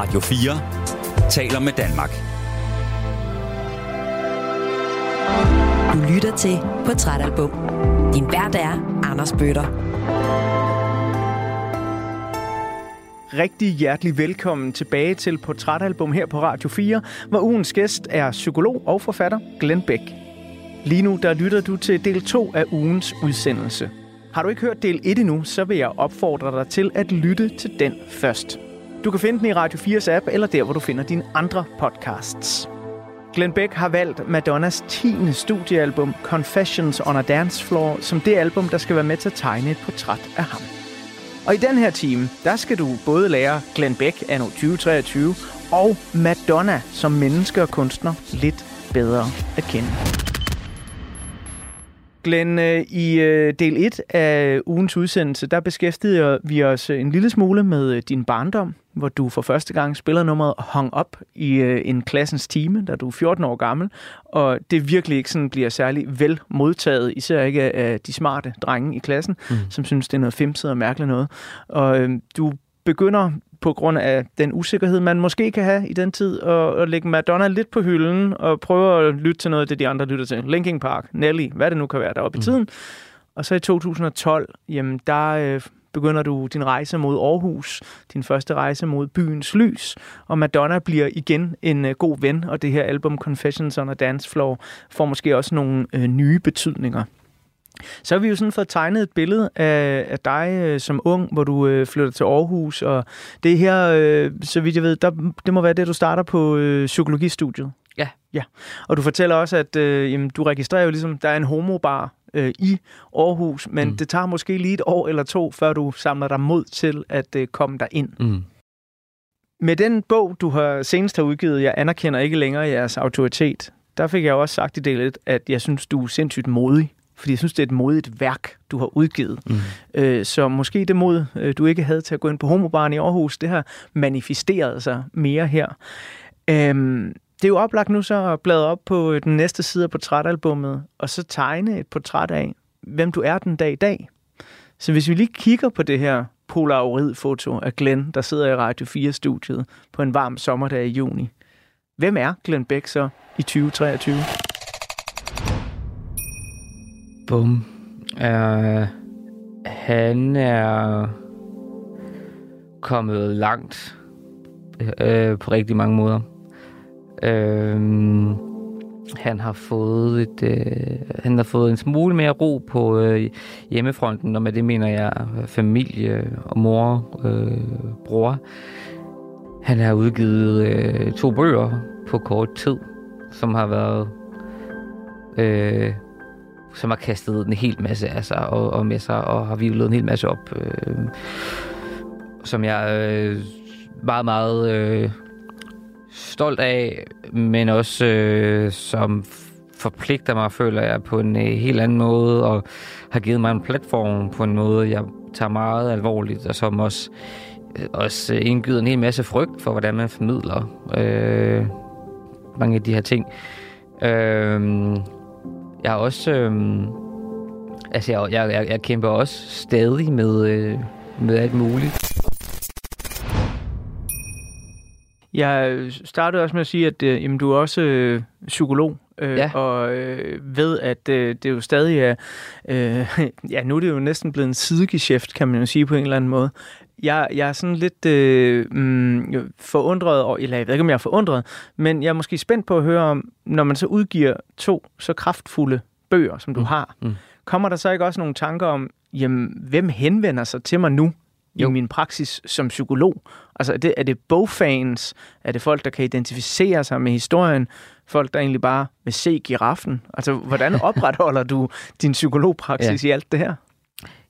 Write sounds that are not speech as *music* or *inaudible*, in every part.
Radio 4 taler med Danmark. Du lytter til Portrætalbum. Din vært er Anders Bøtter. Rigtig hjertelig velkommen tilbage til Portrætalbum her på Radio 4, hvor ugens gæst er psykolog og forfatter Glenn Beck. Lige nu der lytter du til del 2 af ugens udsendelse. Har du ikke hørt del 1 endnu, så vil jeg opfordre dig til at lytte til den først. Du kan finde den i Radio 4's app, eller der, hvor du finder dine andre podcasts. Glenn Beck har valgt Madonnas 10. studiealbum Confessions on a Dance Floor som det album, der skal være med til at tegne et portræt af ham. Og i den her time, der skal du både lære Glenn Beck anno 2023 og Madonna som menneske og kunstner lidt bedre at kende. Glenn, øh, i øh, del 1 af ugens udsendelse, der beskæftigede vi os en lille smule med øh, din barndom, hvor du for første gang spiller nummeret Hung Up i en klassens time, da du er 14 år gammel, og det virkelig ikke sådan bliver særlig vel modtaget, især ikke af de smarte drenge i klassen, mm. som synes, det er noget femset og mærkeligt noget. Og øh, du begynder på grund af den usikkerhed, man måske kan have i den tid, og, og lægge Madonna lidt på hylden, og prøve at lytte til noget af det, de andre lytter til. Linkin Park, Nelly, hvad det nu kan være deroppe mm. i tiden. Og så i 2012, jamen der øh, begynder du din rejse mod Aarhus, din første rejse mod byens lys, og Madonna bliver igen en øh, god ven, og det her album Confessions on a Dance Floor får måske også nogle øh, nye betydninger. Så har vi jo sådan fået tegnet et billede af, af dig øh, som ung, hvor du øh, flytter til Aarhus, og det her, øh, så vidt jeg ved, der, det må være det, du starter på øh, psykologistudiet. Ja. Ja, og du fortæller også, at øh, jamen, du registrerer jo ligesom, der er en homobar øh, i Aarhus, men mm. det tager måske lige et år eller to, før du samler dig mod til at øh, komme der ind. Mm. Med den bog, du har senest har udgivet, Jeg anerkender ikke længere jeres autoritet, der fik jeg også sagt i del 1, at jeg synes, du er sindssygt modig fordi jeg synes, det er et modigt værk, du har udgivet. Mm. Øh, så måske det mod, øh, du ikke havde til at gå ind på homobaren i Aarhus, det har manifesteret sig mere her. Øhm, det er jo oplagt nu så at bladre op på øh, den næste side af portrætalbummet, og så tegne et portræt af, hvem du er den dag i dag. Så hvis vi lige kigger på det her polaroid-foto af Glenn, der sidder i Radio 4-studiet på en varm sommerdag i juni. Hvem er Glenn Beck så i 2023? Bum. Uh, han er kommet langt uh, på rigtig mange måder. Uh, han har fået et, uh, han har fået en smule mere ro på uh, hjemmefronten, og med det mener jeg familie og mor, uh, bror. Han har udgivet uh, to bøger på kort tid, som har været uh, som har kastet en hel masse af sig og, og med sig, og har vivlet en hel masse op, øh, som jeg er øh, meget, meget øh, stolt af, men også øh, som forpligter mig, føler jeg, på en øh, helt anden måde, og har givet mig en platform på en måde, jeg tager meget alvorligt, og som også, øh, også indgyder en hel masse frygt for, hvordan man formidler øh, mange af de her ting. Øh, jeg har også... Øh, altså, jeg, jeg, jeg, jeg kæmper også stadig med, øh, med alt muligt. Jeg startede også med at sige, at øh, jamen, du er også øh, psykolog, øh, ja. og øh, ved, at øh, det jo stadig er... Øh, *laughs* ja, nu er det jo næsten blevet en sidegeschæft, kan man jo sige på en eller anden måde. Jeg, jeg er sådan lidt øh, mm, forundret, og, eller jeg ved ikke, om jeg er forundret, men jeg er måske spændt på at høre om, når man så udgiver to så kraftfulde bøger, som du mm. har, mm. kommer der så ikke også nogle tanker om, jamen, hvem henvender sig til mig nu jo. i min praksis som psykolog? Altså, er det, er det bogfans? Er det folk, der kan identificere sig med historien? Folk, der egentlig bare vil se giraffen? Altså, hvordan *laughs* opretholder du din psykologpraksis ja. i alt det her?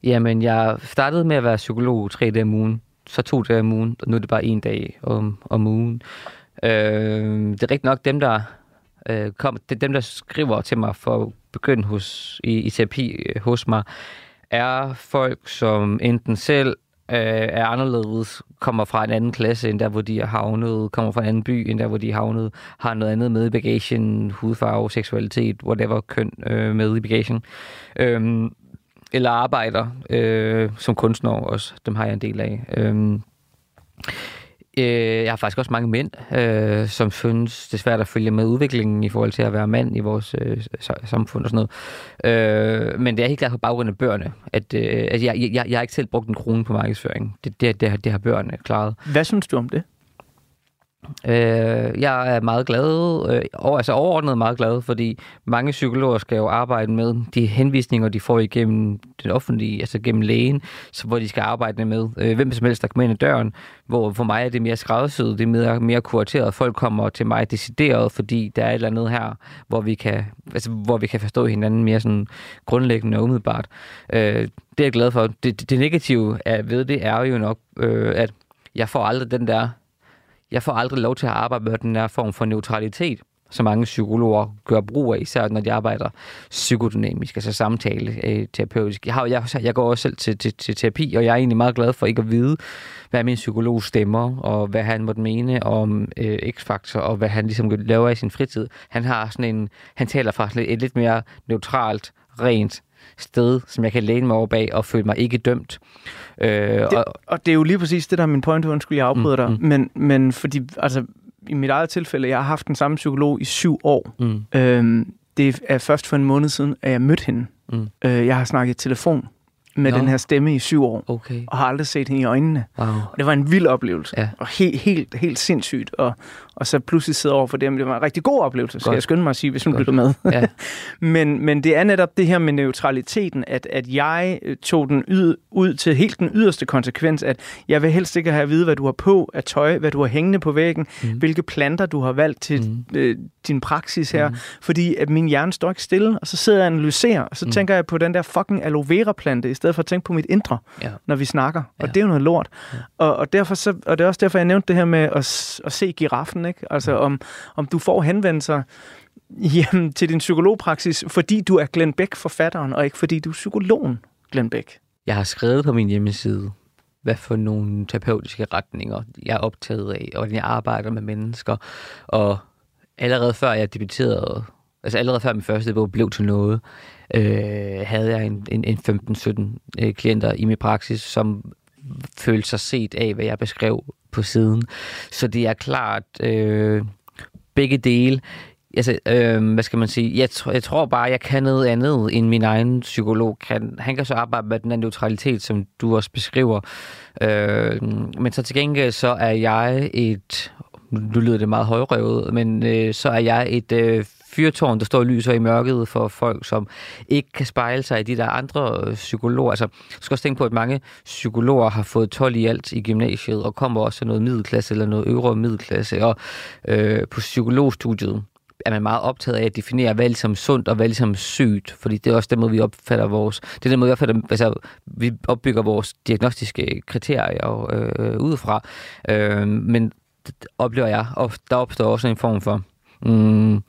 Jamen, jeg startede med at være psykolog tre dage om ugen, så to dage om ugen, og nu er det bare en dag om, om ugen. Øh, det er rigtig nok dem, der øh, kom, det er dem, der skriver til mig for at begynde hos, i, i terapi øh, hos mig, er folk, som enten selv øh, er anderledes, kommer fra en anden klasse, end der, hvor de er havnet, kommer fra en anden by, end der, hvor de er havnet, har noget andet med i bagagen, hudfarve, seksualitet, whatever køn øh, med i bagagen. Øh, eller arbejder øh, som kunstner også. Dem har jeg en del af. Øh, Øh, jeg har faktisk også mange mænd, øh, som synes, det er svært at følge med udviklingen i forhold til at være mand i vores øh, samfund og sådan noget. Øh, men det er helt klart på baggrund af børnene, at, øh, at jeg, jeg, jeg har ikke selv brugt en krone på markedsføring. Det, det, det, det har børnene klaret. Hvad synes du om det? Øh, jeg er meget glad, øh, over, altså overordnet meget glad, fordi mange psykologer skal jo arbejde med de henvisninger, de får igennem den offentlige, altså gennem lægen, så, hvor de skal arbejde med øh, hvem som helst, der kommer ind ad døren, hvor for mig er det mere skræddersyet, det er mere, mere kurateret. Folk kommer til mig decideret, fordi der er et eller andet her, hvor vi kan, altså, hvor vi kan forstå hinanden mere sådan grundlæggende og umiddelbart. Øh, det er jeg glad for. Det, det, det negative er, ved det er jo nok, øh, at jeg får aldrig den der jeg får aldrig lov til at arbejde med den her form for neutralitet, som mange psykologer gør brug af, især når de arbejder psykodynamisk, altså samtale øh, terapeutisk. Jeg, har, jeg, jeg går også selv til, til, til terapi, og jeg er egentlig meget glad for ikke at vide, hvad min psykolog stemmer, og hvad han måtte mene om øh, X-faktor, og hvad han ligesom laver i sin fritid. Han har sådan en, han taler fra sådan et, et lidt mere neutralt, rent sted, som jeg kan læne mig over bag og føle mig ikke dømt. Øh, det, og, og det er jo lige præcis det, der er min point, undskyld, jeg afbryder mm, dig. Mm. Men, men fordi, altså, i mit eget tilfælde, jeg har haft den samme psykolog i syv år. Mm. Øhm, det er først for en måned siden, at jeg mødte hende. Mm. Øh, jeg har snakket i telefon med no. den her stemme i syv år, okay. og har aldrig set hende i øjnene. Wow. Og det var en vild oplevelse, ja. og helt, helt, helt sindssygt. Og, og så pludselig sidde over for dem. Det var en rigtig god oplevelse, skal jeg skynde mig at sige, hvis hun lytter med. Ja. *laughs* men, men det er netop det her med neutraliteten, at, at jeg øh, tog den yd, ud til helt den yderste konsekvens, at jeg vil helst ikke have at vide, hvad du har på af tøj, hvad du har hængende på væggen, mm. hvilke planter du har valgt til mm. øh, din praksis her, mm. fordi at min hjerne står ikke stille, og så sidder jeg og analyserer, og så mm. tænker jeg på den der fucking aloe vera plante, i stedet for at tænke på mit indre, ja. når vi snakker. Og ja. det er jo noget lort. Ja. Og, og, derfor så, og det er også derfor, jeg nævnte det her med at, at se giraffen, ikke? Altså om, om du får henvendelser jamen, til din psykologpraksis, fordi du er Glenn Beck forfatteren, og ikke fordi du er psykologen Glenn Beck. Jeg har skrevet på min hjemmeside, hvad for nogle terapeutiske retninger jeg er optaget af, og hvordan jeg arbejder med mennesker. Og allerede før jeg debuterede, altså allerede før min første bog blev til noget, øh, havde jeg en, en, en 15-17 øh, klienter i min praksis, som følte sig set af, hvad jeg beskrev på siden. Så det er klart øh, begge dele. Altså, øh, hvad skal man sige? Jeg, tr- jeg tror bare, jeg kan noget andet, end min egen psykolog kan. Han kan så arbejde med den her neutralitet, som du også beskriver. Øh, men så til gengæld, så er jeg et... Nu lyder det meget højrøvet, men øh, så er jeg et øh, fyrtårn, der står og lyser i mørket for folk, som ikke kan spejle sig i de der andre øh, psykologer. Altså, du skal også tænke på, at mange psykologer har fået 12 i alt i gymnasiet, og kommer også til noget middelklasse eller noget øvre middelklasse. Og øh, på psykologstudiet er man meget optaget af at definere, hvad som ligesom sundt og hvad ligesom sygt, fordi det er også den måde, vi opfatter vores... Det er den måde, vi, opfatter, altså, vi opbygger vores diagnostiske kriterier øh, udefra. Øh, men oplever jeg, og der opstår også en form for... Mm,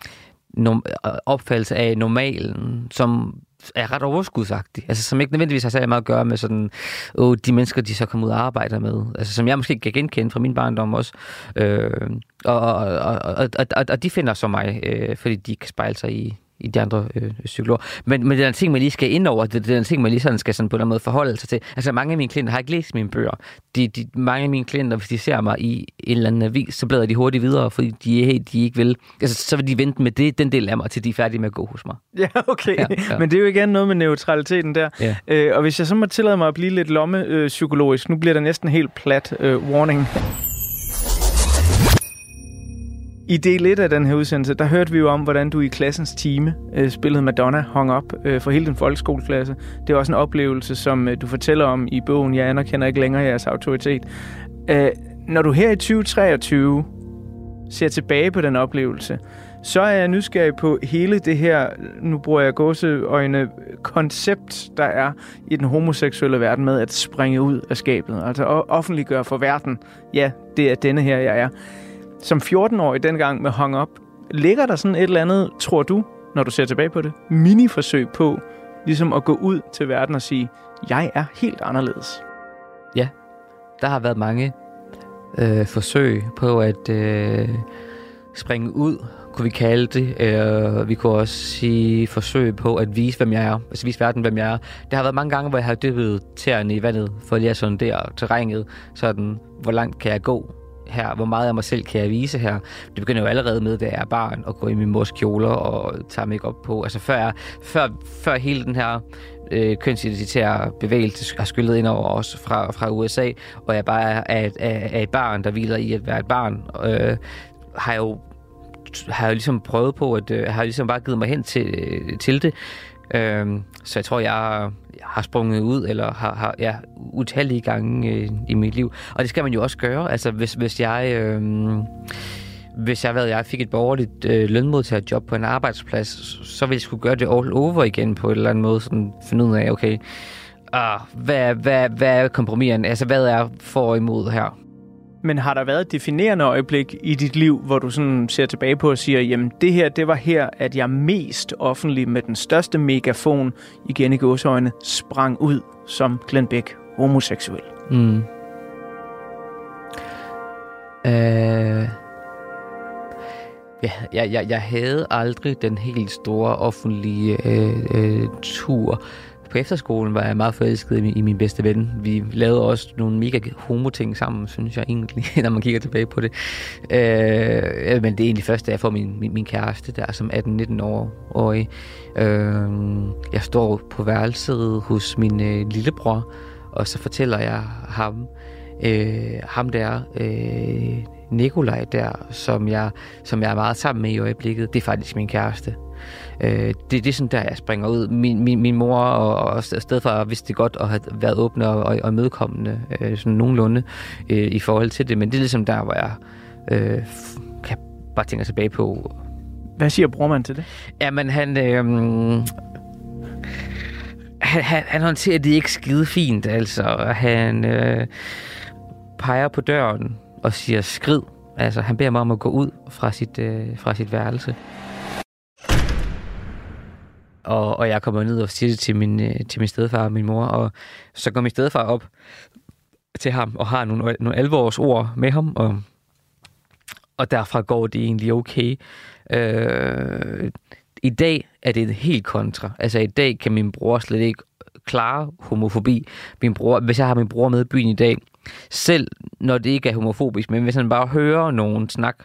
Øh, opfattelse af normalen, som er ret overskudsagtig. Altså, som ikke nødvendigvis har særlig meget at gøre med sådan, åh, de mennesker, de så kommer ud og arbejder med. Altså, som jeg måske kan genkende fra min barndom også. Øh, og, og, og, og, og, og de finder så mig, øh, fordi de kan spejle sig i, i de andre øh, psykologer. Men, men det er en ting, man lige skal ind over. Det, det er en ting, man lige sådan skal sådan på en måde forholde sig til. Altså mange af mine klienter har ikke læst mine bøger. De, de, mange af mine klienter, hvis de ser mig i en eller anden avis, så bladrer de hurtigt videre, fordi de, de ikke vil. Altså, så vil de vente med det, den del af mig, til de er færdige med at gå hos mig. Ja, okay. Ja, ja. Men det er jo igen noget med neutraliteten der. Ja. Øh, og hvis jeg så må tillade mig at blive lidt lommepsykologisk, øh, nu bliver der næsten helt plat øh, warning. I del 1 af den her udsendelse, der hørte vi jo om, hvordan du i klassens time øh, spillede Madonna hung op øh, for hele den folkeskoleklasse. Det er også en oplevelse, som øh, du fortæller om i bogen Jeg anerkender ikke længere jeres autoritet. Øh, når du her i 2023 ser tilbage på den oplevelse, så er jeg nysgerrig på hele det her, nu bruger jeg gåseøjne, koncept, der er i den homoseksuelle verden med at springe ud af skabet. Altså offentliggøre for verden, ja, det er denne her, jeg er som 14-årig dengang med Hung Up, ligger der sådan et eller andet, tror du, når du ser tilbage på det, mini-forsøg på ligesom at gå ud til verden og sige, jeg er helt anderledes? Ja, der har været mange øh, forsøg på at øh, springe ud, kunne vi kalde det. Øh, vi kunne også sige forsøg på at vise, hvem jeg er. Altså vise verden, hvem jeg er. Der har været mange gange, hvor jeg har dyppet tæerne i vandet, for lige at sondere terrænet, sådan, hvor langt kan jeg gå her? Hvor meget af mig selv kan jeg vise her? Det begynder jo allerede med, da jeg er barn, at gå i min mors kjoler og tage mig op på. Altså før, jeg, før, før hele den her øh, kønsidentitære bevægelse har skyllet ind over os fra, fra USA, og jeg bare er, er, er, et barn, der hviler i at være et barn, øh, har jeg jo har jeg ligesom prøvet på, at øh, har ligesom bare givet mig hen til, øh, til det. Øhm, så jeg tror, jeg, jeg har sprunget ud, eller har, har ja, utallige gange øh, i mit liv. Og det skal man jo også gøre. Altså, hvis, hvis jeg... Øh, hvis jeg, hvad, jeg fik et borgerligt øh, lønmodtagerjob på en arbejdsplads, så ville jeg skulle gøre det all over igen på en eller anden måde. Sådan finde ud af, okay, ah, hvad, hvad, hvad er kompromissen? Altså, hvad er for og imod her? Men har der været et definerende øjeblik i dit liv, hvor du sådan ser tilbage på og siger, jamen det her, det var her, at jeg mest offentlig med den største megafon, igen i gåsøjne, sprang ud som Glenn Beck, homoseksuel? Mm. Øh... Ja, jeg, jeg, jeg havde aldrig den helt store offentlige øh, øh, tur. På efterskolen var jeg meget forelsket i, i min bedste ven. Vi lavede også nogle mega homo-ting sammen, synes jeg egentlig, *laughs* når man kigger tilbage på det. Øh, men det er egentlig først, da jeg får min, min, min kæreste der som 18-19 år. Og, Øh, jeg står på værelset hos min øh, lillebror, og så fortæller jeg ham, øh, ham der, øh, Nikolaj der, som jeg, som jeg er meget sammen med i øjeblikket, det er faktisk min kæreste. Øh, det, det er sådan der, jeg springer ud. Min, min, min mor og, og stedfar vidste det godt og have været åbne og, og, og medkommende øh, sådan nogenlunde øh, i forhold til det, men det er ligesom der, hvor jeg øh, kan bare tænke tilbage på. Hvad siger brormand til det? Jamen, han... Øh, han, han, han håndterer det ikke skide fint, altså. Han øh, peger på døren og siger skrid. Altså, han beder mig om at gå ud fra sit, øh, fra sit værelse. Og, og jeg kommer ned og siger det til min, øh, til min stedfar og min mor, og så går min stedfar op til ham og har nogle, nogle alvors ord med ham, og, og derfra går det egentlig okay. Øh, I dag er det helt kontra. Altså i dag kan min bror slet ikke klare homofobi. Min bror, hvis jeg har min bror med i byen i dag, selv når det ikke er homofobisk, men hvis han bare hører nogen snak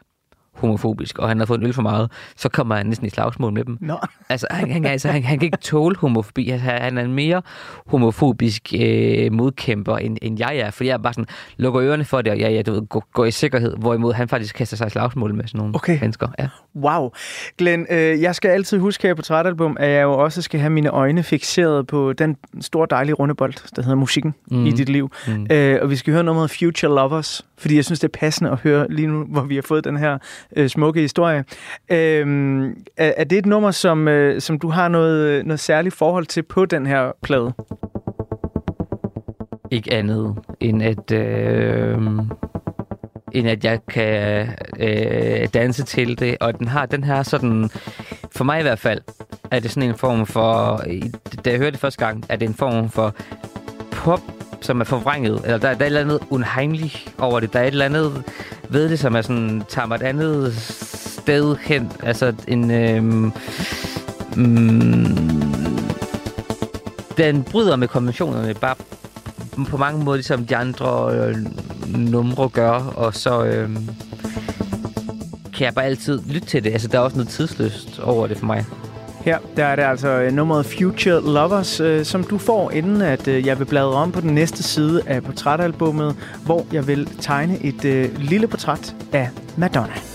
homofobisk, og han har fået en øl for meget, så kommer han næsten i slagsmål med dem. Nå. *laughs* Altså, han, han, altså, han, han kan ikke tåle homofobi. Altså, han er en mere homofobisk øh, modkæmper, end, end jeg er. Fordi jeg bare sådan, lukker ørerne for det, og ja, ja, du ved, går, går i sikkerhed. Hvorimod han faktisk kaster sig i slagsmål med sådan nogle okay. mennesker. Ja. Wow. Glenn, øh, jeg skal altid huske her på Trætalbum, at jeg jo også skal have mine øjne fixeret på den store dejlige rundebold, der hedder musikken mm. i dit liv. Mm. Øh, og vi skal høre noget Future Lovers, fordi jeg synes, det er passende at høre lige nu, hvor vi har fået den her øh, smukke historie. Øh, er, er det et nummer, som, øh, som du har noget, noget særligt forhold til på den her plade? Ikke andet end at... Øh end at jeg kan øh, danse til det. Og den har den her sådan, for mig i hvert fald, er det sådan en form for, da jeg hørte det første gang, er det en form for pop, som er forvrænget. Eller der, der er et eller andet unheimligt over det. Der er et eller andet ved det, som er sådan, tager mig et andet sted hen. Altså en... Øhm, mm, den bryder med konventionerne bare på mange måder, ligesom de andre øh, numre gør, og så øh, kan jeg bare altid lytte til det. Altså, der er også noget tidsløst over det for mig. Her der er det altså øh, nummeret Future Lovers, øh, som du får, inden at øh, jeg vil bladre om på den næste side af portrætalbummet, hvor jeg vil tegne et øh, lille portræt af Madonna.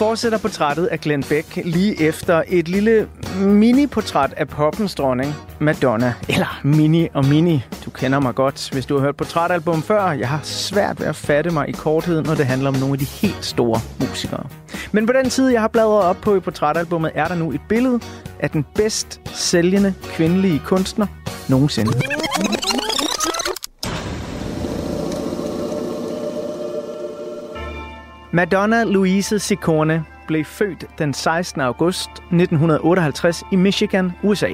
Fortsætter portrættet af Glenn Beck lige efter et lille mini-portræt af poppens dronning, Madonna. Eller mini og mini. Du kender mig godt, hvis du har hørt portrætalbum før. Jeg har svært ved at fatte mig i korthed, når det handler om nogle af de helt store musikere. Men på den tid, jeg har bladret op på i portrætalbummet, er der nu et billede af den bedst sælgende kvindelige kunstner nogensinde. Madonna Louise Ciccone blev født den 16. august 1958 i Michigan, USA.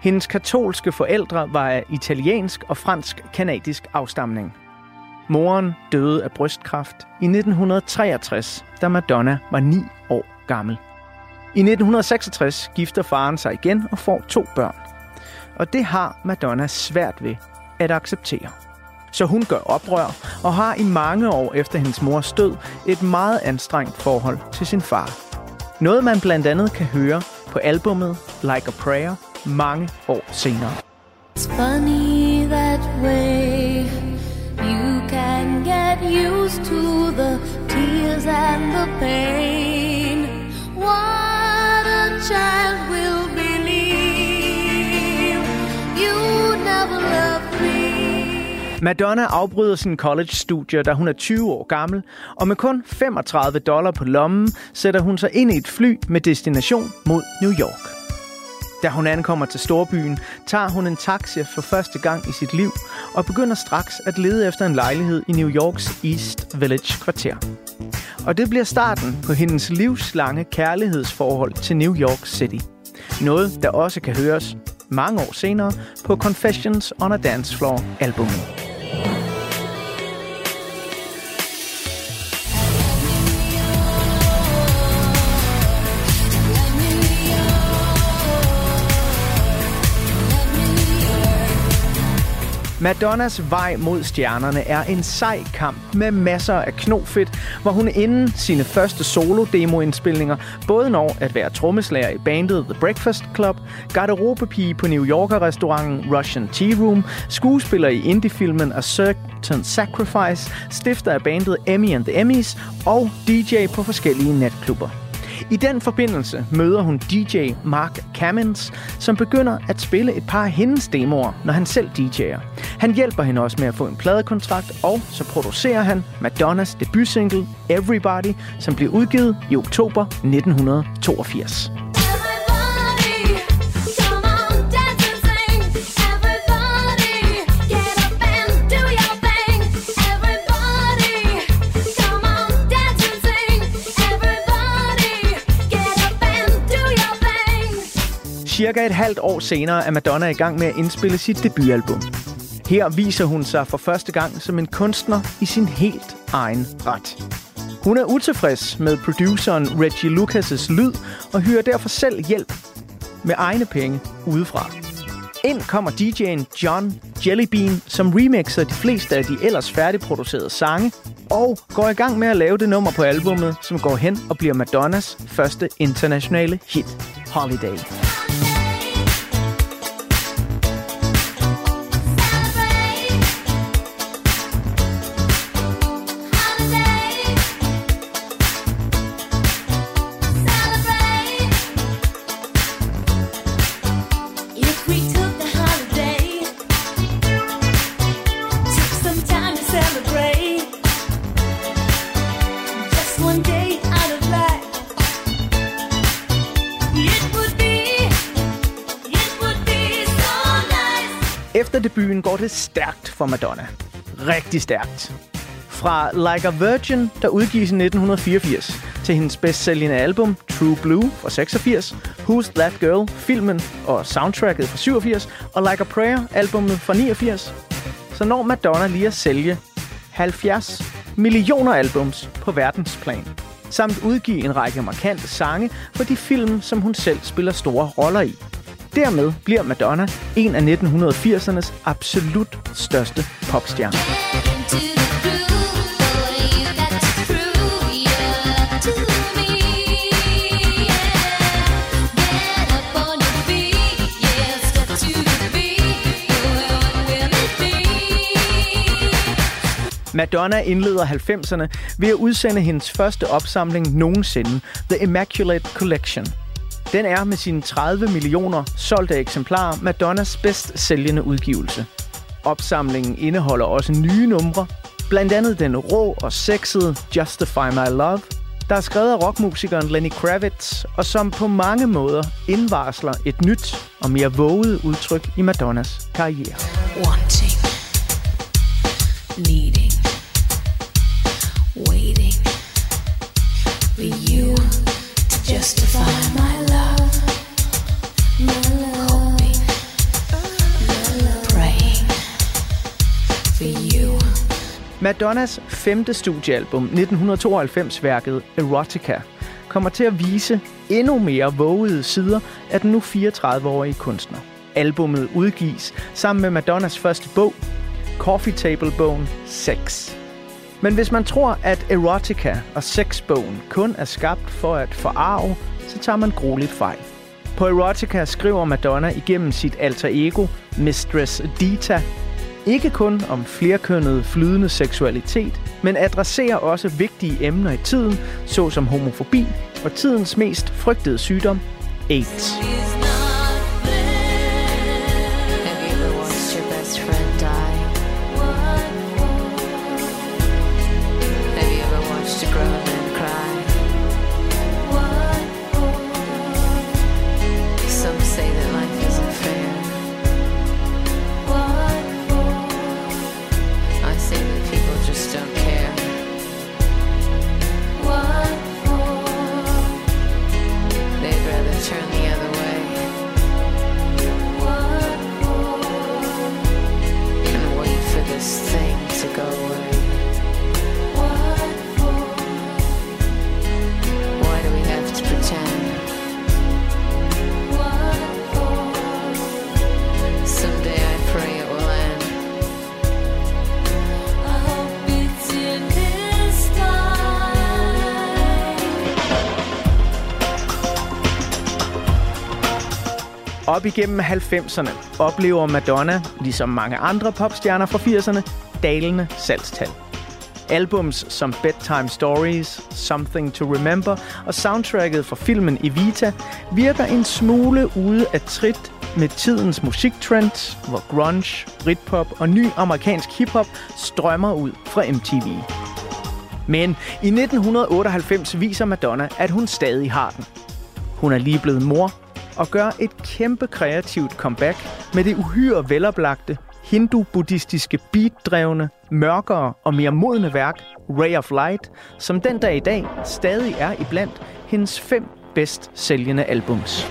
Hendes katolske forældre var af italiensk og fransk-kanadisk afstamning. Moren døde af brystkræft i 1963, da Madonna var 9 år gammel. I 1966 gifter faren sig igen og får to børn. Og det har Madonna svært ved at acceptere så hun gør oprør og har i mange år efter hendes mors død et meget anstrengt forhold til sin far. Noget man blandt andet kan høre på albummet Like a Prayer mange år senere. It's funny that way You can get used to the tears and the pain What a child will believe You never love Madonna afbryder sin college-studier, da hun er 20 år gammel, og med kun 35 dollar på lommen sætter hun sig ind i et fly med destination mod New York. Da hun ankommer til storbyen, tager hun en taxi for første gang i sit liv og begynder straks at lede efter en lejlighed i New Yorks East Village kvarter. Og det bliver starten på hendes livslange kærlighedsforhold til New York City. Noget, der også kan høres mange år senere på Confessions on a Dance Floor albumet. Yeah. Madonnas vej mod stjernerne er en sej kamp med masser af knofedt, hvor hun inden sine første solo-demo-indspilninger både når at være trommeslager i bandet The Breakfast Club, garderobepige på New Yorker-restauranten Russian Tea Room, skuespiller i indie-filmen A Certain Sacrifice, stifter af bandet Emmy and the Emmys og DJ på forskellige natklubber. I den forbindelse møder hun DJ Mark Cammons, som begynder at spille et par af hendes demoer, når han selv DJ'er. Han hjælper hende også med at få en pladekontrakt, og så producerer han Madonnas debutsingle Everybody, som bliver udgivet i oktober 1982. Cirka et halvt år senere er Madonna i gang med at indspille sit debutalbum. Her viser hun sig for første gang som en kunstner i sin helt egen ret. Hun er utilfreds med produceren Reggie Lucas' lyd og hyrer derfor selv hjælp med egne penge udefra. Ind kommer DJ'en John Jellybean, som remixer de fleste af de ellers færdigproducerede sange, og går i gang med at lave det nummer på albummet, som går hen og bliver Madonnas første internationale hit, Holiday. Debuten stærkt for Madonna. Rigtig stærkt. Fra Like a Virgin, der udgives i 1984, til hendes bedst sælgende album True Blue fra 86, Who's That Girl, filmen og soundtracket fra 87, og Like a Prayer, albumet fra 89, så når Madonna lige at sælge 70 millioner albums på verdensplan, samt udgive en række markante sange for de film, som hun selv spiller store roller i. Dermed bliver Madonna en af 1980'ernes absolut største popstjerner. Madonna indleder 90'erne ved at udsende hendes første opsamling nogensinde, The Immaculate Collection. Den er med sine 30 millioner solgte eksemplarer Madonnas bedst sælgende udgivelse. Opsamlingen indeholder også nye numre, blandt andet den rå og sexede Justify My Love, der er skrevet af rockmusikeren Lenny Kravitz, og som på mange måder indvarsler et nyt og mere våget udtryk i Madonnas karriere. wanting, needing, Madonnas femte studiealbum, 1992-værket Erotica, kommer til at vise endnu mere vågede sider af den nu 34-årige kunstner. Albummet udgives sammen med Madonnas første bog, Coffee Table-bogen Sex. Men hvis man tror, at Erotica og Sexbogen kun er skabt for at forarve, så tager man grueligt fejl. På Erotica skriver Madonna igennem sit alter ego, Mistress Dita, ikke kun om flerkønnet flydende seksualitet, men adresserer også vigtige emner i tiden, såsom homofobi og tidens mest frygtede sygdom, AIDS. Op igennem 90'erne oplever Madonna, ligesom mange andre popstjerner fra 80'erne, dalende salgstal. Albums som Bedtime Stories, Something to Remember og soundtracket for filmen Evita virker en smule ude af trit med tidens musiktrend, hvor grunge, britpop og ny amerikansk hiphop strømmer ud fra MTV. Men i 1998 viser Madonna, at hun stadig har den. Hun er lige blevet mor og gør et kæmpe kreativt comeback med det uhyre veloplagte, hindu-buddhistiske beat-drevne, mørkere og mere modne værk Ray of Light, som den dag i dag stadig er iblandt hendes fem bedst sælgende albums.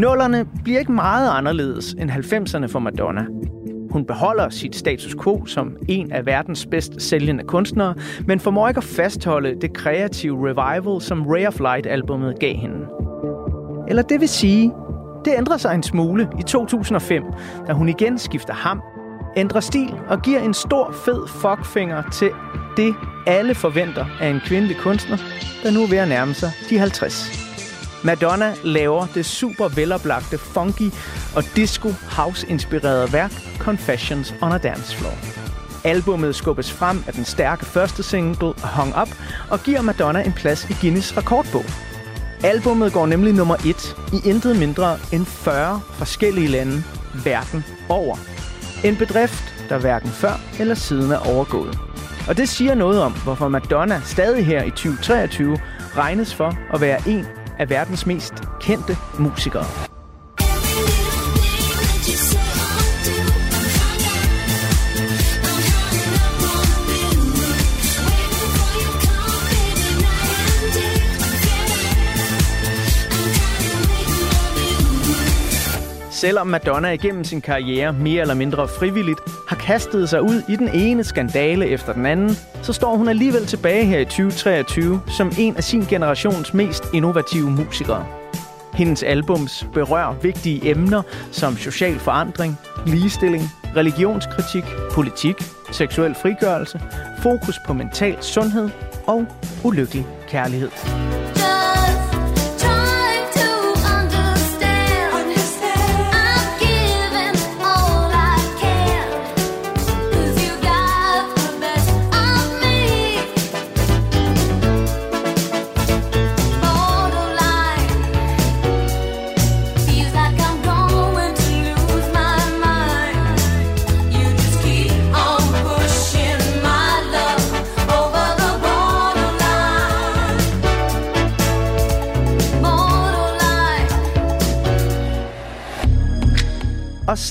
Nullerne bliver ikke meget anderledes end 90'erne for Madonna. Hun beholder sit status quo som en af verdens bedst sælgende kunstnere, men formår ikke at fastholde det kreative revival, som Ray of Light-albummet gav hende. Eller det vil sige, det ændrer sig en smule i 2005, da hun igen skifter ham, ændrer stil og giver en stor fed fuckfinger til det, alle forventer af en kvindelig kunstner, der nu er ved at nærme sig de 50. Madonna laver det super veloplagte, funky og disco house-inspirerede værk Confessions on a Dance Floor. Albummet skubbes frem af den stærke første single Hung Up og giver Madonna en plads i Guinness rekordbog. Albummet går nemlig nummer et i intet mindre end 40 forskellige lande verden over. En bedrift, der hverken før eller siden er overgået. Og det siger noget om, hvorfor Madonna stadig her i 2023 regnes for at være en af verdens mest kendte musikere. Selvom Madonna igennem sin karriere mere eller mindre frivilligt har kastet sig ud i den ene skandale efter den anden, så står hun alligevel tilbage her i 2023 som en af sin generations mest innovative musikere. Hendes albums berører vigtige emner som social forandring, ligestilling, religionskritik, politik, seksuel frigørelse, fokus på mental sundhed og ulykkelig kærlighed.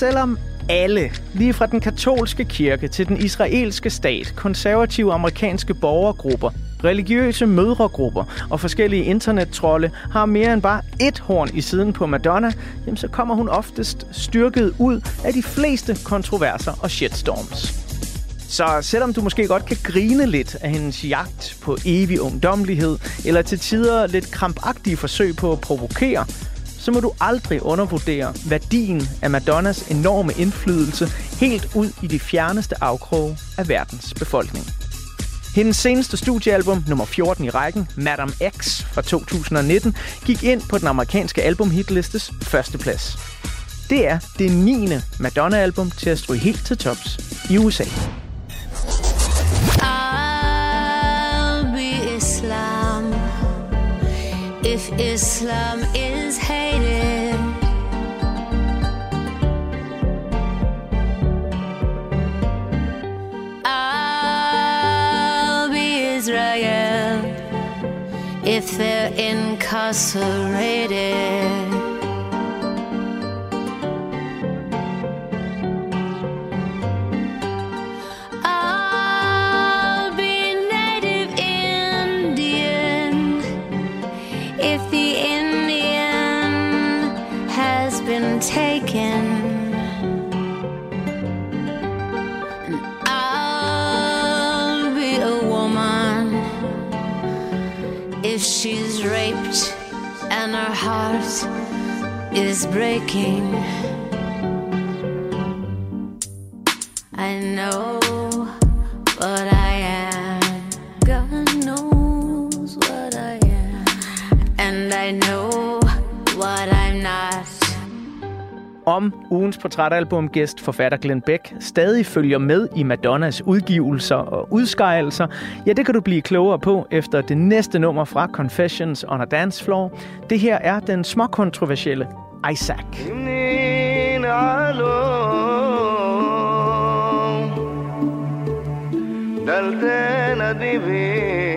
Selvom alle, lige fra den katolske kirke til den israelske stat, konservative amerikanske borgergrupper, religiøse mødregrupper og forskellige internettrolde har mere end bare ét horn i siden på Madonna, jamen så kommer hun oftest styrket ud af de fleste kontroverser og shitstorms. Så selvom du måske godt kan grine lidt af hendes jagt på evig ungdommelighed, eller til tider lidt krampagtige forsøg på at provokere, så må du aldrig undervurdere værdien af Madonnas enorme indflydelse helt ud i de fjerneste afkroge af verdens befolkning. Hendes seneste studiealbum, nummer 14 i rækken, Madame X fra 2019, gik ind på den amerikanske albumhitlistes førsteplads. Det er det 9. Madonna-album til at stryge helt til tops i USA. I'll be Islam if Islam is if they're incarcerated. I'll be native Indian if the Indian has been taken. Raped and her heart is breaking. Om ugens portrætalbum-gæst forfatter Glenn Beck stadig følger med i Madonnas udgivelser og udskejelser, ja, det kan du blive klogere på efter det næste nummer fra Confessions on a Dance Floor. Det her er den småkontroversielle Isaac. منين علو دلتنا ديبيم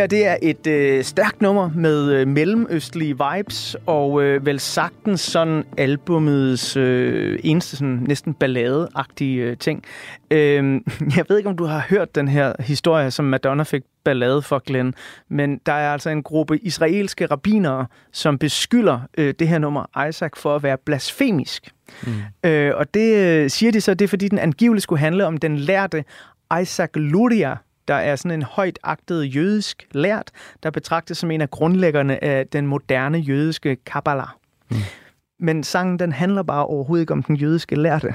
her det er et øh, stærkt nummer med øh, mellemøstlige vibes, og øh, vel sagtens sådan albumets øh, eneste sådan, næsten balladeagtige øh, ting. Øh, *laughs* jeg ved ikke, om du har hørt den her historie, som Madonna fik ballade for, Glenn, men der er altså en gruppe israelske rabbinere, som beskylder øh, det her nummer Isaac for at være blasfemisk. Mm. Øh, og det øh, siger de så, det er fordi, den angiveligt skulle handle om den lærte Isaac Luria, der er sådan en højt agtet jødisk lært, der betragtes som en af grundlæggerne af den moderne jødiske Kabbalah. Mm. Men sangen, den handler bare overhovedet ikke om den jødiske lærte.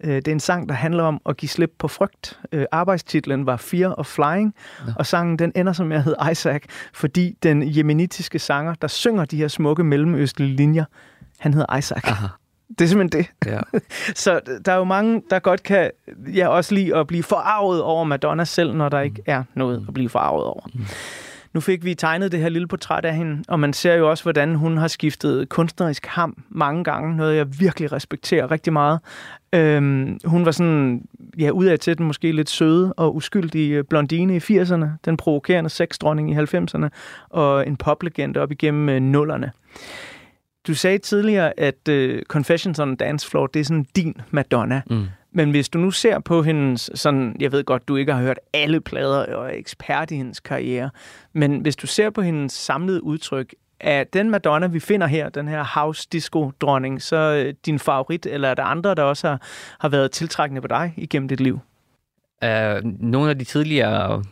Øh, Det er en sang, der handler om at give slip på frygt. Øh, Arbejdstitlen var Fear of Flying, ja. og sangen den ender som at hedde Isaac, fordi den jemenitiske sanger, der synger de her smukke mellemøstlige linjer, han hedder Isaac. Aha. Det er simpelthen det. Ja. *laughs* Så der er jo mange, der godt kan ja, også lide at blive forarvet over Madonna selv, når der ikke er noget at blive forarvet over. Nu fik vi tegnet det her lille portræt af hende, og man ser jo også, hvordan hun har skiftet kunstnerisk ham mange gange. Noget, jeg virkelig respekterer rigtig meget. Øhm, hun var sådan, ja, udad til den måske lidt søde og uskyldige blondine i 80'erne, den provokerende sexdronning i 90'erne, og en poplegende op igennem øh, nullerne. Du sagde tidligere, at uh, Confessions on Dance Floor, det er sådan din Madonna. Mm. Men hvis du nu ser på hendes, sådan, jeg ved godt, du ikke har hørt alle plader og er ekspert i hendes karriere, men hvis du ser på hendes samlede udtryk, er den Madonna, vi finder her, den her house disco dronning, så øh, din favorit, eller er der andre, der også har, har været tiltrækkende på dig igennem dit liv? Uh, nogle af de tidligere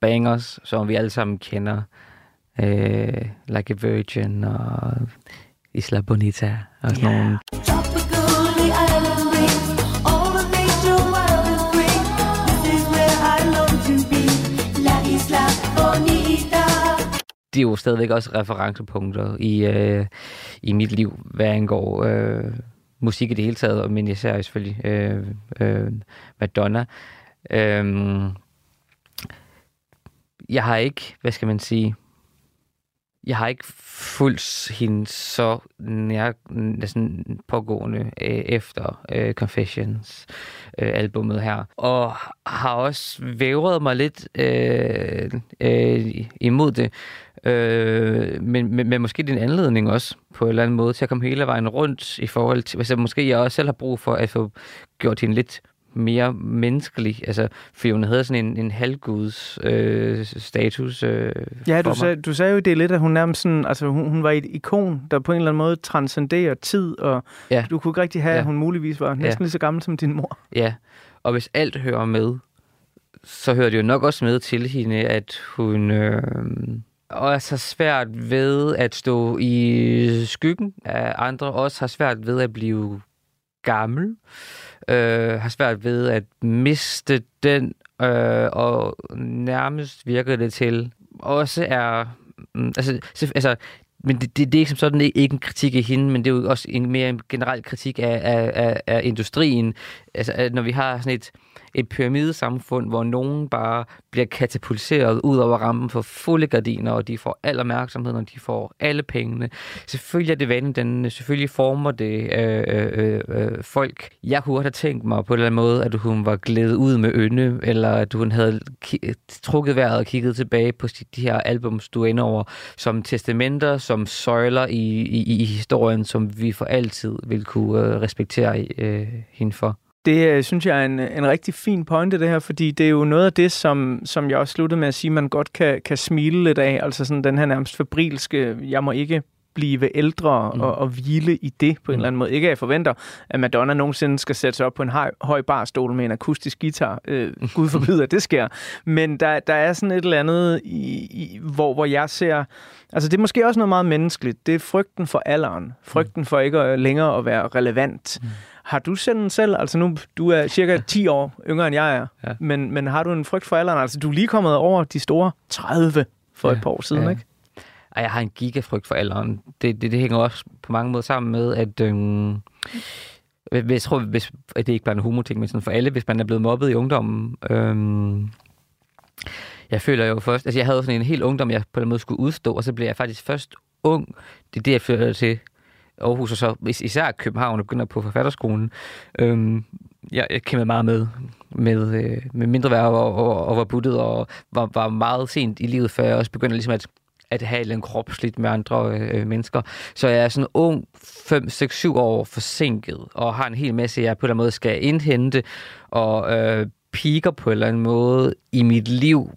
bangers, som vi alle sammen kender, uh, Like a Virgin og Isla Bonita og sådan yeah. nogle. Tropically island breeze, all the nature wild and free. This is where I long to be. La Isla Bonita. De er jo stadigvæk også referencepunkter i, uh, i mit liv, hvad angår uh, musik i det hele taget, men især jo selvfølgelig uh, uh, Madonna. Um, jeg har ikke, hvad skal man sige, jeg har ikke fulgt hende så nær, næsten pågående øh, efter øh, Confessions øh, albummet her. Og har også vævret mig lidt øh, øh, imod det. Øh, men, men, men måske det er en anledning også på en eller anden måde til at komme hele vejen rundt i forhold til, altså måske jeg også selv har brug for at få gjort hende lidt mere menneskelig, altså fordi hun havde sådan en, en halvguds øh, status øh, Ja, for du sagde, du sagde jo det er lidt, at hun nærmest sådan, altså hun, hun var et ikon, der på en eller anden måde transcenderer tid, og Ja. du kunne ikke rigtig have, Ja. at hun muligvis var næsten Ja. lige så gammel som din mor. Ja, og hvis alt hører med, så hører det jo nok også med til hende, at hun øh, også har svært ved at stå i skyggen af andre, også har svært ved at blive gammel, øh, har svært ved at miste den, øh, og nærmest virker det til, også er, mm, altså, så- altså men det, det, det er ikke som sådan ikke, ikke en kritik af hende, men det er jo også en mere en generel kritik af, af, af, af industrien. Altså, når vi har sådan et, et pyramidesamfund, hvor nogen bare bliver katapulteret ud over rampen for fulde gardiner, og de får al opmærksomhed, og de får alle pengene. Selvfølgelig er det vanedannende, selvfølgelig former det øh, øh, øh, øh, folk. Jeg kunne godt have tænkt mig på en eller anden måde, at hun var glædet ud med ynde, eller at hun havde ki- trukket vejret og kigget tilbage på de her albums, du ender over, som testamenter, som søjler i, i, i historien, som vi for altid vil kunne øh, respektere øh, hende for. Det øh, synes jeg er en, en rigtig fin pointe, det her, fordi det er jo noget af det, som, som jeg også sluttede med at sige, man godt kan, kan smile lidt af. Altså sådan den her nærmest fabrilske, jeg må ikke blive ældre Mm. mm. og, og hvile i det på en Mm. eller anden måde. Ikke at jeg forventer, at Madonna nogensinde skal sætte sig op på en høj, høj barstol med en akustisk guitar. Øh, Gud forbyder, at det sker. Men der, der er sådan et eller andet, i, i, hvor, hvor jeg ser... Altså det er måske også noget meget menneskeligt. Det er frygten for alderen. Frygten for ikke at, længere at være relevant. Mm. Har du sådan selv, altså nu, du er cirka *laughs* 10 år yngre end jeg er, Ja. men, men har du en frygt for alderen? Altså du er lige kommet over de store 30 for Ja, et par år siden, ja. ikke? Ej, jeg har en gigafrygt for alderen. Det, det, det hænger også på mange måder sammen med, at... Hvis- jeg tror, hvis, at det ikke bare er en homoting, men sådan for alle, hvis man er blevet mobbet i ungdommen. Øhm, jeg føler jo først... Altså, jeg havde sådan en hel ungdom, jeg på den måde skulle udstå, og så blev jeg faktisk først ung. Det er det, jeg føler til Aarhus, og så især København, og begynder på forfatterskolen. Øhm, jeg, jeg kæmpede meget med med, øh, med mindre værd og, og, og var buttet og var, var meget sent i livet, før jeg også begyndte ligesom at, at have en kropsligt med andre øh, mennesker. Så jeg er sådan ung, 5, 6, 7 år forsinket, og har en hel masse, jeg på en eller anden måde skal indhente, og øh, piker på en eller anden måde i mit liv,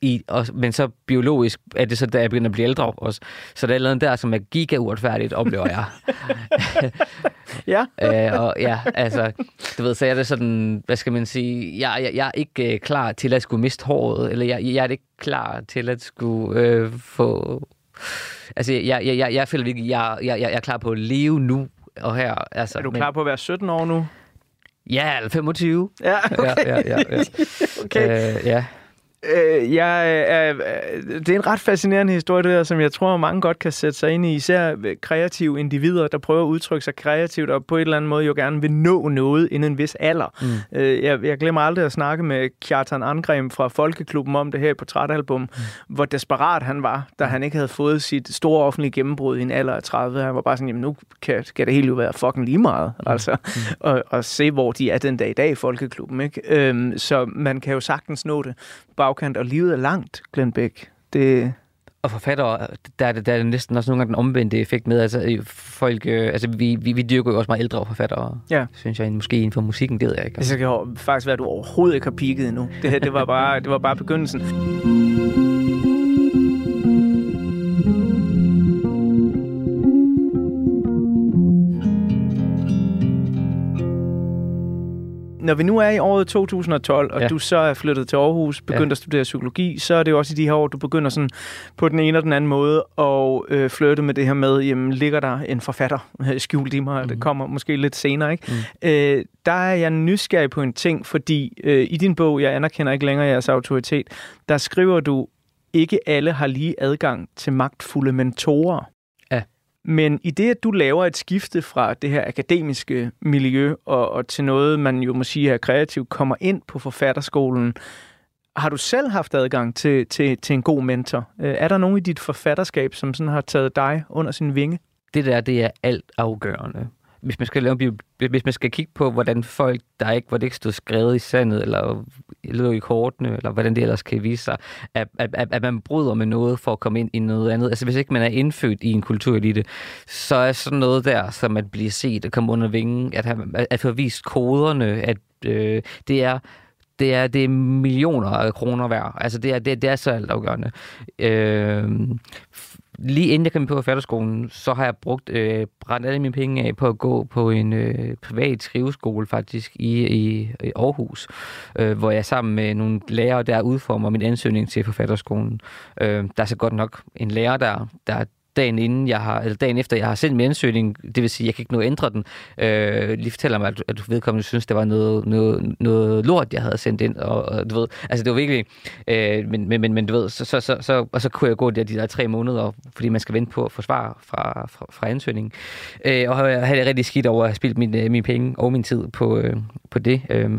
i, og, men så biologisk er det så, da jeg begynder at blive ældre også. Så der er noget der, som er giga uretfærdigt, oplever jeg. *laughs* Ja. *laughs* øh, og ja, altså, du ved, så er det sådan, hvad skal man sige, jeg, jeg, jeg er ikke øh, klar til at skulle miste håret, eller jeg, jeg er ikke klar til at skulle øh, få... Altså, jeg, jeg, jeg, jeg føler virkelig, jeg, jeg, jeg er klar på at leve nu og her. Altså, Er du klar på at være 17 år nu? Ja, eller 25. Ja, okay. Ja, ja, ja, ja. *laughs* okay. Øh, ja. Øh, jeg, er, øh, det er en ret fascinerende historie, det der, som jeg tror, mange godt kan sætte sig ind i. Især kreative individer, der prøver at udtrykke sig kreativt, og på et eller andet måde jo gerne vil nå noget inden en vis alder. Mm. Øh, jeg, jeg glemmer aldrig at snakke med Kjartan Angrem fra Folkeklubben om det her portrætalbum, mm. hvor desperat han var, da han ikke havde fået sit store offentlige gennembrud i en alder af 30. Han var bare sådan, jamen nu kan, skal det hele jo være fucking lige meget. Mm. Altså, mm. *laughs* og, og se, hvor de er den dag i dag i Folkeklubben. Ikke? Øhm, så man kan jo sagtens nå det bagkant, og livet er langt, Glenn Beck. Det, Og forfattere, der er, det, der er det næsten også nogle gange den omvendte effekt med, altså øh, folk, øh, altså vi, vi, vi dyrker jo også meget ældre forfattere, Ja. synes jeg, måske inden for musikken, det ved jeg ikke. det jo faktisk være, at du overhovedet ikke har peaked endnu. Det her, det var bare, det var bare begyndelsen. Når vi nu er i året 2012, og ja. Du så er flyttet til Aarhus, begyndt ja. at studere psykologi, så er det jo også i de her år, du begynder sådan på den ene og den anden måde at øh, flytte med det her med, jamen ligger der en forfatter øh, skjult i mig, mm. det kommer måske lidt senere, ikke? Mm. Øh, der er jeg nysgerrig på en ting, fordi øh, i din bog, jeg anerkender ikke længere jeres autoritet, der skriver du, ikke alle har lige adgang til magtfulde mentorer. Men i det, at du laver et skifte fra det her akademiske miljø og, og til noget, man jo må sige er kreativt, kommer ind på forfatterskolen, har du selv haft adgang til, til, til en god mentor? Øh, er der nogen i dit forfatterskab, som sådan har taget dig under sin vinge? Det der, det er alt afgørende. Hvis man skal, lave, hvis man skal kigge på, hvordan folk, der ikke, hvor det ikke stod skrevet i sandet, eller lå i kortene, eller hvordan det ellers kan vise sig, at, at, at, at man bryder med noget for at komme ind i noget andet. Altså hvis ikke man er indfødt i en kulturelite, så er sådan noget der, som at blive set og komme under vingen, at, have, at få vist koderne, at øh, det er det er, det er millioner af kroner værd. Altså, det er, det, det er så altafgørende. Øh, lige inden jeg kom på forfatterskolen, så har jeg brugt, øh, brændt alle mine penge af på at gå på en øh, privat skriveskole faktisk i, i, i Aarhus, øh, hvor jeg sammen med nogle lærere der udformer min ansøgning til forfatterskolen. Øh, der er så godt nok en lærer der, der dagen inden jeg har, eller dagen efter jeg har sendt min ansøgning, det vil sige, jeg kan ikke nå at ændre den, øh, lige fortæller mig, at, at vedkommende synes, det var noget, noget, noget lort, jeg havde sendt ind, og, og du ved, altså det var virkelig, øh, men, men, men, men du ved, så, så, så, så, og så kunne jeg gå der de der tre måneder, fordi man skal vente på at få svar fra, fra, fra ansøgningen, øh, og jeg havde det rigtig skidt over at have spildt min, øh, mine penge og min tid på, øh, på det, øh,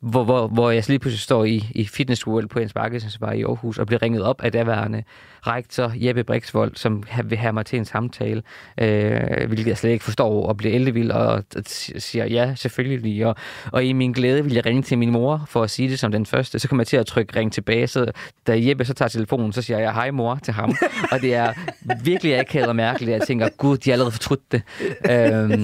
hvor, hvor, hvor jeg lige pludselig står i, i Fitness World på en sparke, var i Aarhus, og bliver ringet op af daværende rektor Jeppe Brixvold, som vil have mig til en samtale, øh, hvilket jeg slet ikke forstår, og bliver eldevild og og siger ja, selvfølgelig. Og, og i min glæde vil jeg ringe til min mor for at sige det som den første. Så kommer jeg til at trykke ring tilbage, så da Jeppe så tager telefonen, så siger jeg hej mor til ham. og det er virkelig akavet og mærkeligt. Jeg tænker, gud, de har allerede fortrudt det. Øh,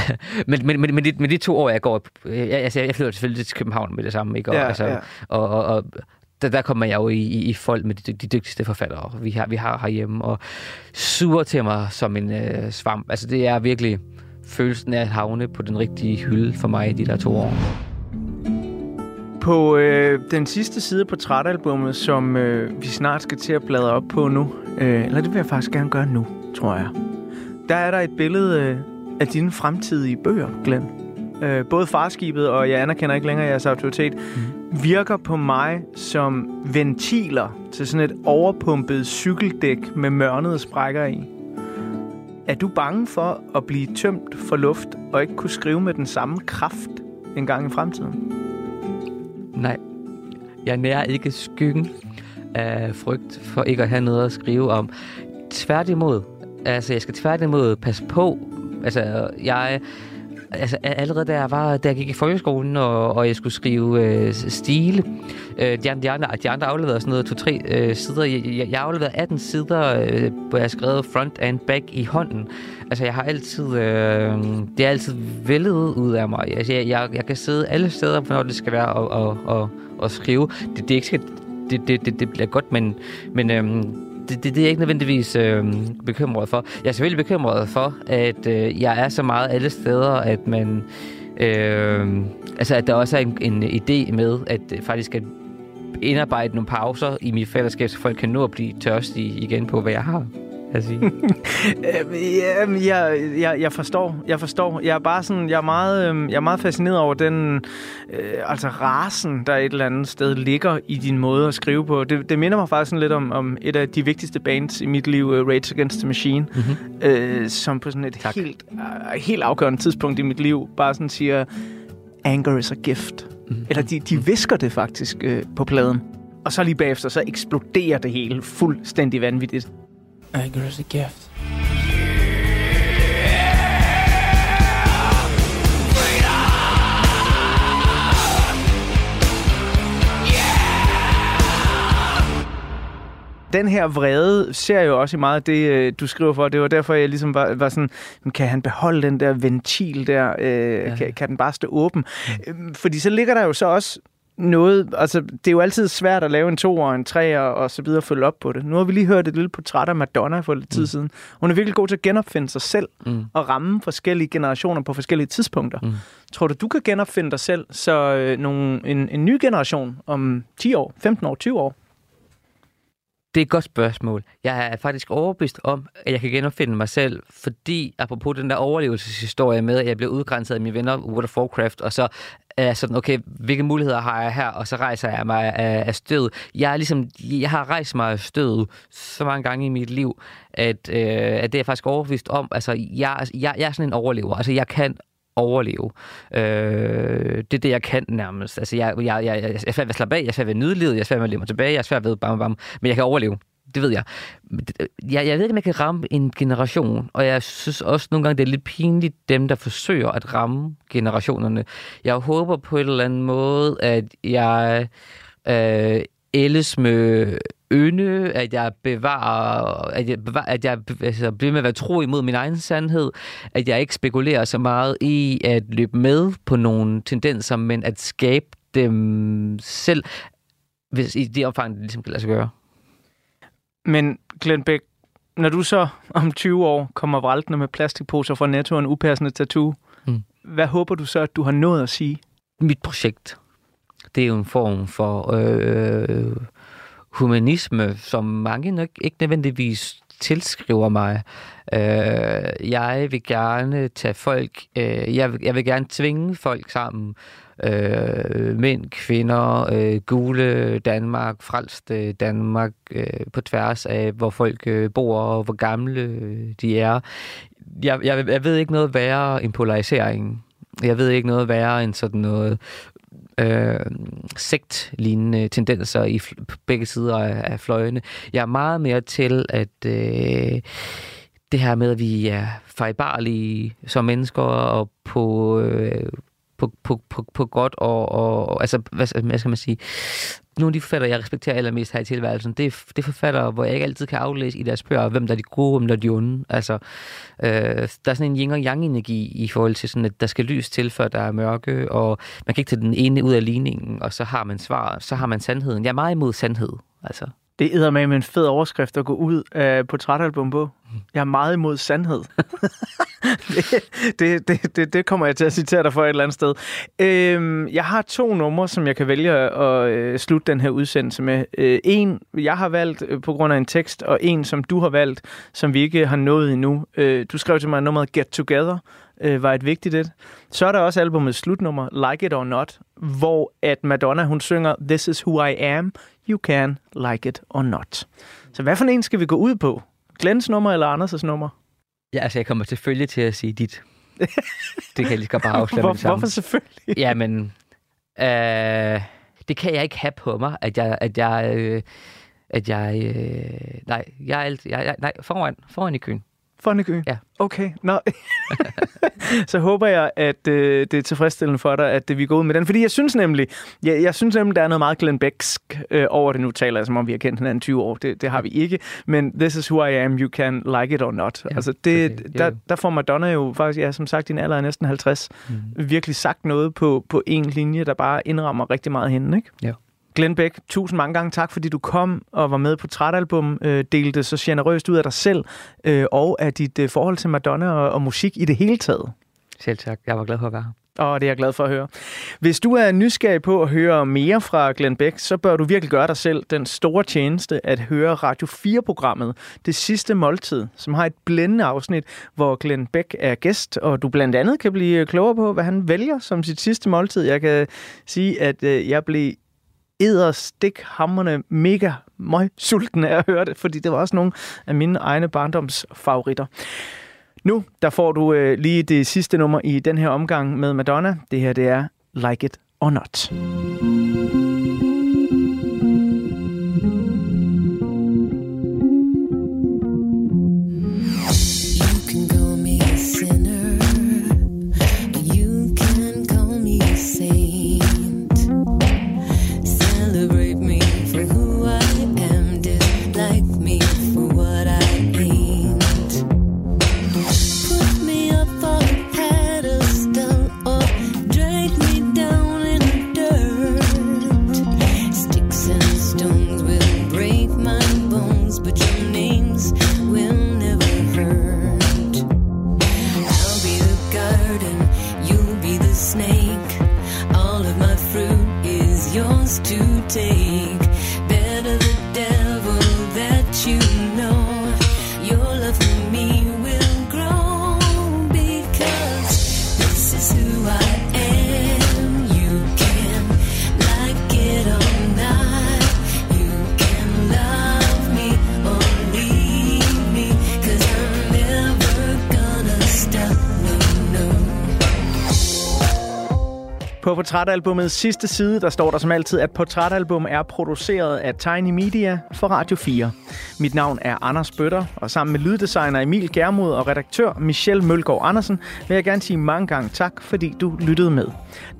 *laughs* men, men, men, men, de, men de to år, jeg går... Jeg, altså, jeg flytter selvfølgelig til København med det samme, ikke? Og, Ja, altså, ja. og, og, og der, der kommer jeg jo i, i, i folk med de, de dygtigste forfattere, vi har, vi har herhjemme, og suger til mig som en øh, svamp. Altså, det er virkelig følelsen af at havne på den rigtige hylde for mig i de der to år. På øh, den sidste side af portrætalbummet, som øh, vi snart skal til at bladre op på nu, øh, eller det vil jeg faktisk gerne gøre nu, tror jeg. Der er der et billede øh, af dine fremtidige bøger, Glenn. Øh, både farskibet og jeg anerkender ikke længere jeres autoritet, mm. virker på mig som ventiler til sådan et overpumpet cykeldæk med mørnede sprækker i. Er du bange for at blive tømt for luft og ikke kunne skrive med den samme kraft en gang i fremtiden? Nej, jeg nærer ikke skyggen af frygt for ikke at have noget at skrive om. Tværtimod, altså jeg skal tværtimod passe på. Altså jeg altså, allerede da jeg, var, da jeg gik i folkeskolen, og, og jeg skulle skrive øh, stile, øh, de, andre, de, andre, de andre afleverede sådan noget to-tre øh, sider. Jeg, jeg, jeg afleverede 18 sider, øh, hvor jeg skrev front and back i hånden. Altså, jeg har altid... Øh, det er altid vældet ud af mig. Altså, jeg, jeg, jeg kan sidde alle steder, hvornår det skal være, og, og, og, og skrive. Det, det er ikke det, det, det, det bliver godt, men, men øhm, det, det, det er jeg ikke nødvendigvis øh, bekymret for. Jeg er selvfølgelig bekymret for, at øh, jeg er så meget alle steder, at man... Øh, altså, at der også er en, en idé med, at øh, faktisk at indarbejde nogle pauser i mit fællesskab, så folk kan nå at blive tørstige igen på, hvad jeg har at sige. *laughs* Øh, Jamen, jeg, jeg, jeg forstår, jeg forstår. Jeg er bare sådan, jeg er meget, øhm, jeg er meget fascineret over den, øh, altså rasen, der et eller andet sted ligger i din måde at skrive på. Det, det minder mig faktisk sådan lidt om, om et af de vigtigste bands i mit liv, uh, Rage Against the Machine, mm-hmm. øh, som på sådan et Tak. helt, uh, helt afgørende tidspunkt i mit liv bare sådan siger, anger is a gift. Mm-hmm. Eller de, de visker det faktisk øh, på pladen. Og så lige bagefter, så eksploderer det hele fuldstændig vanvittigt. Anger is a gift. den her vrede ser jeg jo også i meget af det, øh, du skriver for. Det var derfor, jeg ligesom var, var sådan, "Men kan han beholde den der ventil der? Øh, ja. kan, kan den bare stå åben? Mm. Fordi så ligger der jo så også noget, altså det er jo altid svært at lave en to og en tre og, og så videre og følge op på det. Nu har vi lige hørt et lille portræt af Madonna for lidt tid Mm. siden. Hun er virkelig god til at genopfinde sig selv Mm. og ramme forskellige generationer på forskellige tidspunkter. Mm. Tror du, du kan genopfinde dig selv, så øh, nogle, en, en ny generation om 10 år, 15 år, 20 år, Det er et godt spørgsmål. Jeg er faktisk overbevist om, at jeg kan genopfinde mig selv, fordi, apropos den der overlevelseshistorie med, at jeg blev udgrænset af mine venner World of Warcraft, og så er sådan, okay, hvilke muligheder har jeg her, og så rejser jeg mig af, af stødet. Jeg, er ligesom, jeg har rejst mig af stødet så mange gange i mit liv, at, øh, at det er jeg faktisk overbevist om. Altså, jeg, jeg, jeg er sådan en overlever. Altså, jeg kan overleve. Øh, det er det, jeg kan nærmest. Altså, jeg, jeg, jeg, jeg, jeg er svært ved at slappe af, jeg er svært ved at nyde livet, jeg er svært ved at leve mig tilbage, jeg er svært ved bam, bam, men jeg kan overleve. Det ved jeg. Øh, jeg. Jeg ved ikke, om jeg kan ramme en generation, og jeg synes også nogle gange, det er lidt pinligt, dem, der forsøger at ramme generationerne. Jeg håber på en eller anden måde, at jeg øh, ældes med ynde, at jeg bevarer, at jeg, bevarer, at jeg altså, bliver med at være tro imod min egen sandhed, at jeg ikke spekulerer så meget i at løbe med på nogle tendenser, men at skabe dem selv, hvis i det omfang, det ligesom kan lade sig gøre. Men Glenn Beck, når du så *laughs* om 20 år kommer vraltende med plastikposer fra Netto og en upassende tattoo, mm. Hvad håber du så, at du har nået at sige? mit projekt, det er jo en form for øh, humanisme, som mange nok ikke nødvendigvis tilskriver mig. Øh, jeg vil gerne tage folk, øh, jeg, vil, jeg vil gerne tvinge folk sammen. Øh, mænd, kvinder, øh, gule Danmark, frelst øh, Danmark, øh, på tværs af, hvor folk øh, bor og hvor gamle øh, de er. Jeg, jeg, jeg ved ikke noget værre end polarisering. Jeg ved ikke noget værre end sådan noget øh, sektlignende tendenser i fl- på begge sider af, af fløjene. Jeg er meget mere til, at øh, det her med, at vi er fejlbarlige som mennesker og på, øh, på, på, på, på godt og, og altså, hvad, hvad skal man sige, nogle af de forfattere, jeg respekterer allermest her i tilværelsen, det er, det er forfattere, hvor jeg ikke altid kan aflæse i deres bøger, hvem der er de gode, hvem der er de onde. Altså, øh, der er sådan en yin og yang energi i forhold til sådan, at der skal lys til, før der er mørke, og man kan ikke tage den ene ud af ligningen, og så har man svaret, så har man sandheden. Jeg er meget imod sandhed, altså. Det æder med en fed overskrift at gå ud af portrætalbum på. Jeg er meget imod sandhed. *laughs* det, det, det, det, kommer jeg til at citere dig for et eller andet sted. Øhm, jeg har to numre, som jeg kan vælge at øh, slutte den her udsendelse med. Øh, en, jeg har valgt øh, på grund af en tekst, og en, som du har valgt, som vi ikke har nået endnu. Øh, du skrev til mig, nummeret Get Together øh, var et vigtigt et. Så er der også albumets slutnummer, Like It or Not, hvor at Madonna, hun synger This is who I am, you can like it or not. Så hvad for en skal vi gå ud på? Glens nummer eller Anders' nummer? Ja, altså, jeg kommer selvfølgelig til at sige dit. *laughs* det kan jeg lige godt bare afsløre Hvor, hvorfor selvfølgelig? Ja, men øh, det kan jeg ikke have på mig, at jeg, at jeg, øh, at jeg, øh, nej, jeg alt, jeg, jeg, nej, foran, foran i køen. Fonnegø? Ja. Okay, nå. *laughs* så håber jeg, at øh, det er tilfredsstillende for dig, at øh, vi går ud med den. Fordi jeg synes nemlig, jeg, jeg synes nemlig, der er noget meget Glenn Becksk øh, over det. Nu taler jeg, som om vi har kendt hinanden 20 år. Det, det har vi ikke. Men this is who I am, you can like it or not. Ja, altså det, det- der, der får Madonna jo faktisk, ja, som sagt, din alder er næsten 50, mm. virkelig sagt noget på, på en linje, der bare indrammer rigtig meget hende, ikke? Ja. Glenn Beck, tusind mange gange tak, fordi du kom og var med på Trætalbum, øh, delte så generøst ud af dig selv, øh, og af dit øh, forhold til Madonna og, og musik i det hele taget. Selv tak. Jeg var glad for at være her. Og det er jeg glad for at høre. Hvis du er nysgerrig på at høre mere fra Glenn Beck, så bør du virkelig gøre dig selv den store tjeneste at høre Radio 4-programmet Det Sidste Måltid, som har et blændende afsnit, hvor Glenn Beck er gæst, og du blandt andet kan blive klogere på, hvad han vælger som sit sidste måltid. Jeg kan sige, at øh, jeg blev stik hammerne mega møg sulten af at høre det, fordi det var også nogle af mine egne barndomsfavoritter. Nu, der får du øh, lige det sidste nummer i den her omgang med Madonna. Det her, det er Like It or Not. Portrætalbumets sidste side, der står der som altid, at portrætalbum er produceret af Tiny Media for Radio 4. Mit navn er Anders Bøtter, og sammen med lyddesigner Emil Germod og redaktør Michelle Mølgaard Andersen vil jeg gerne sige mange gange tak, fordi du lyttede med.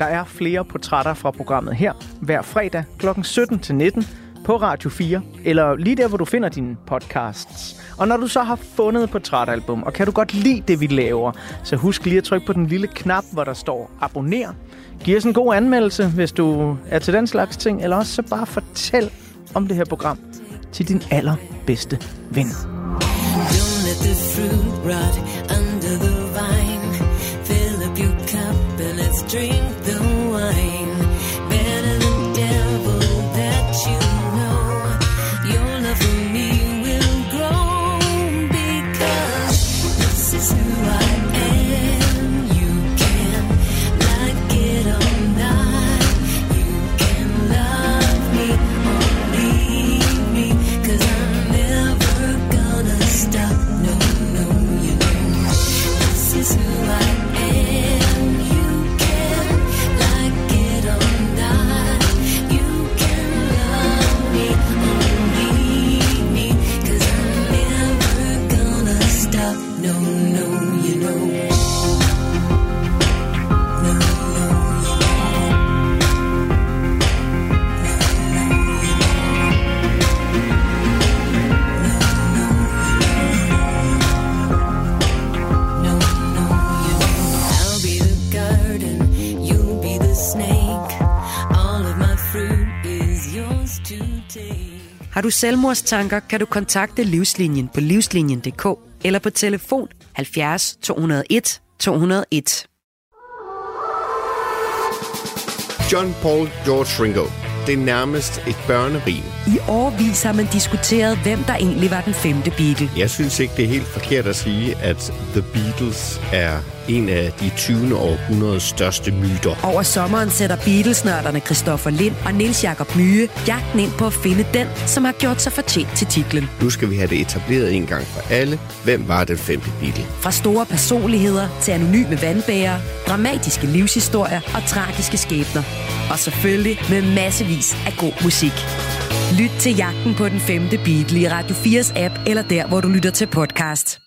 Der er flere portrætter fra programmet her hver fredag kl. 17 til 19 på Radio 4, eller lige der, hvor du finder dine podcasts. Og når du så har fundet portrætalbum, og kan du godt lide det, vi laver, så husk lige at trykke på den lille knap, hvor der står abonner. Giv os en god anmeldelse, hvis du er til den slags ting, eller også så bare fortæl om det her program til din allerbedste ven. Don't let the fruit rot under the vine. Fill up your cup and let's drink the wine. Better than devil that you know. Your love for me will grow because this is who I am. Har du selvmordstanker, kan du kontakte Livslinjen på livslinjen.dk eller på telefon 70 201 201. John Paul George Ringo. Det er nærmest et børnerim. I årvis har man diskuteret, hvem der egentlig var den femte Beatle. Jeg synes ikke, det er helt forkert at sige, at The Beatles er en af de 20. århundredes største myter. Over sommeren sætter Beatles-nørderne Christoffer Lind og Nils Jakob Myge jagten ind på at finde den, som har gjort sig fortjent til titlen. Nu skal vi have det etableret en gang for alle. Hvem var den femte Beatle? Fra store personligheder til anonyme vandbærere, dramatiske livshistorier og tragiske skæbner. Og selvfølgelig med massevis af god musik. Lyt til jagten på den femte Beatle i Radio 4's app eller der, hvor du lytter til podcast.